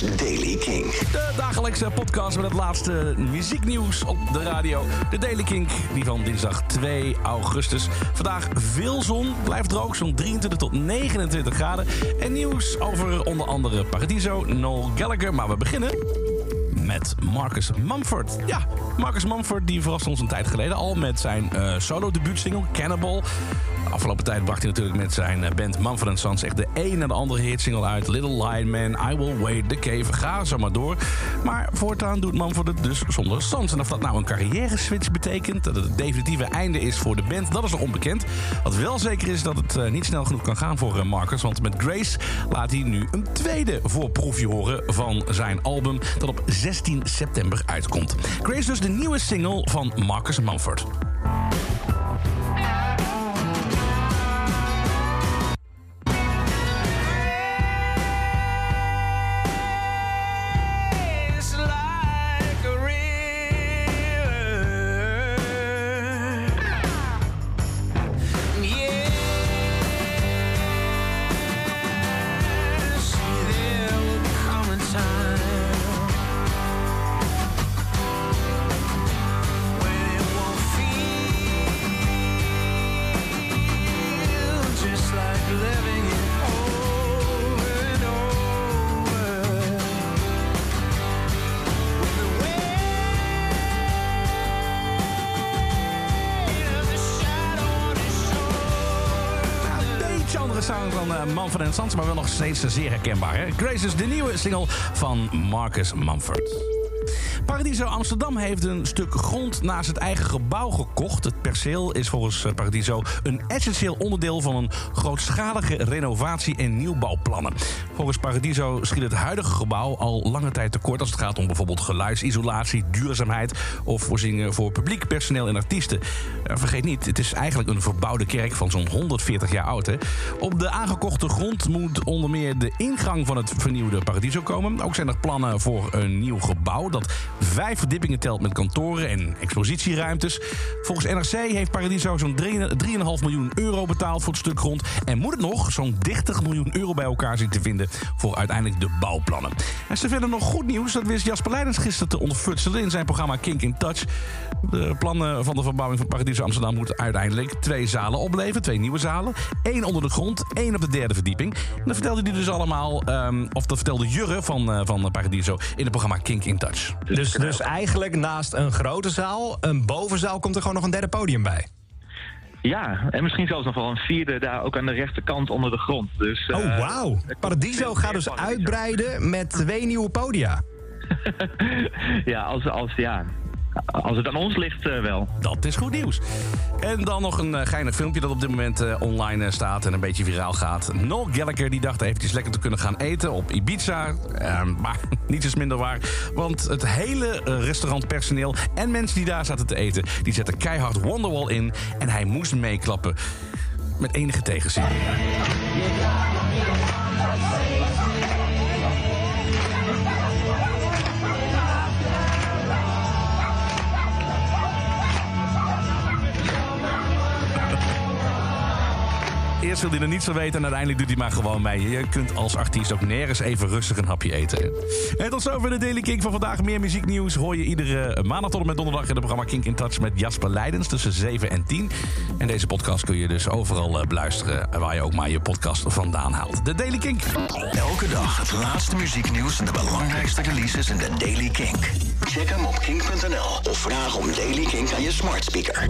Daily King. De dagelijkse podcast met het laatste muzieknieuws op de radio. De Daily Kink, die van dinsdag 2 augustus. Vandaag veel zon, blijft droog, zo'n 23 tot 29 graden. En nieuws over onder andere Paradiso, Noel Gallagher. Maar we beginnen met Marcus Mumford. Ja, Marcus Mumford die verraste ons een tijd geleden al met zijn uh, solo-debuutsingle Cannibal. Afgelopen tijd bracht hij natuurlijk met zijn eh, band Mumford Sons echt de een en de andere hitsingle uit. Little Lion Man, I Will Wait, The Cave, ga zo maar door. Maar voortaan doet Mumford het dus zonder Sons. En of dat nou een carrière-switch betekent, dat het het definitieve einde is voor de band, dat is nog onbekend. Wat wel zeker is dat het uh, niet snel genoeg kan gaan voor Marcus. Want met Grace laat hij nu een tweede voorproefje horen van zijn album dat op 16 september uitkomt. Grace dus de nieuwe single van Marcus Mumford. Sound van uh, Mumford Sons, maar wel nog steeds zeer herkenbaar. Hè? Grace is de nieuwe single van Marcus Mumford. Paradiso Amsterdam heeft een stuk grond naast het eigen gebouw gekocht. Het perceel is volgens eh, Paradiso een essentieel onderdeel van een grootschalige renovatie- en nieuwbouwplannen. Volgens Paradiso schiet het huidige gebouw al lange tijd tekort als het gaat om bijvoorbeeld geluidsisolatie, duurzaamheid of voorzieningen voor publiek, personeel en artiesten. Vergeet niet, het is eigenlijk een verbouwde kerk van zo'n 140 jaar oud. Hè. Op de aangekochte grond moet onder meer de ingang van het vernieuwde Paradiso komen. Ook zijn er plannen voor een nieuw gebouw dat vijf verdiepingen telt met kantoren en expositieruimtes. Volgens NRC heeft Paradiso zo'n 3,5 miljoen euro betaald voor het stuk grond. En moet het nog zo'n 30 miljoen euro bij elkaar zien te vinden voor uiteindelijk de bouwplannen. En ze vinden nog goed nieuws. Dat wist Jasper Leidens gisteren te onderfutselen in zijn programma Kink in Touch. De plannen van de verbouwing van Paradiso Amsterdam moeten uiteindelijk twee zalen opleveren. Twee nieuwe zalen. Eén onder de grond, één op de derde verdieping. En dat vertelde hij dus allemaal, um, of dat vertelde Jurre van, uh, van Paradiso in het programma Kink in Touch. Dus, dus eigenlijk naast een grote zaal, een bovenzaal, komt er gewoon nog een derde podium bij. Ja, en misschien zelfs nog wel een vierde daar ook aan de rechterkant onder de grond. Dus, oh, uh, wauw. Paradiso gaat dus Paradiso. uitbreiden met twee nieuwe podia. ja, als, als, ja, als het aan ons ligt, uh, wel. Dat is goed nieuws. En dan nog een uh, geinig filmpje dat op dit moment uh, online staat en een beetje viraal gaat. Noel Gallagher die dacht eventjes lekker te kunnen gaan eten op Ibiza. Ehm, maar niets is minder waar. Want het hele restaurantpersoneel en mensen die daar zaten te eten... die zetten keihard Wonderwall in en hij moest meeklappen. Met enige tegenzin. Eerst wil hij er niets van weten en uiteindelijk doet hij maar gewoon mee. Je kunt als artiest ook nergens even rustig een hapje eten. En tot zover de Daily Kink van vandaag. Meer muzieknieuws hoor je iedere maandag tot en met donderdag... in het programma Kink in Touch met Jasper Leidens tussen 7 en 10. En deze podcast kun je dus overal beluisteren... waar je ook maar je podcast vandaan haalt. De Daily Kink. Elke dag het laatste muzieknieuws en de belangrijkste releases in de Daily Kink. Check hem op kink.nl of vraag om Daily Kink aan je smart speaker.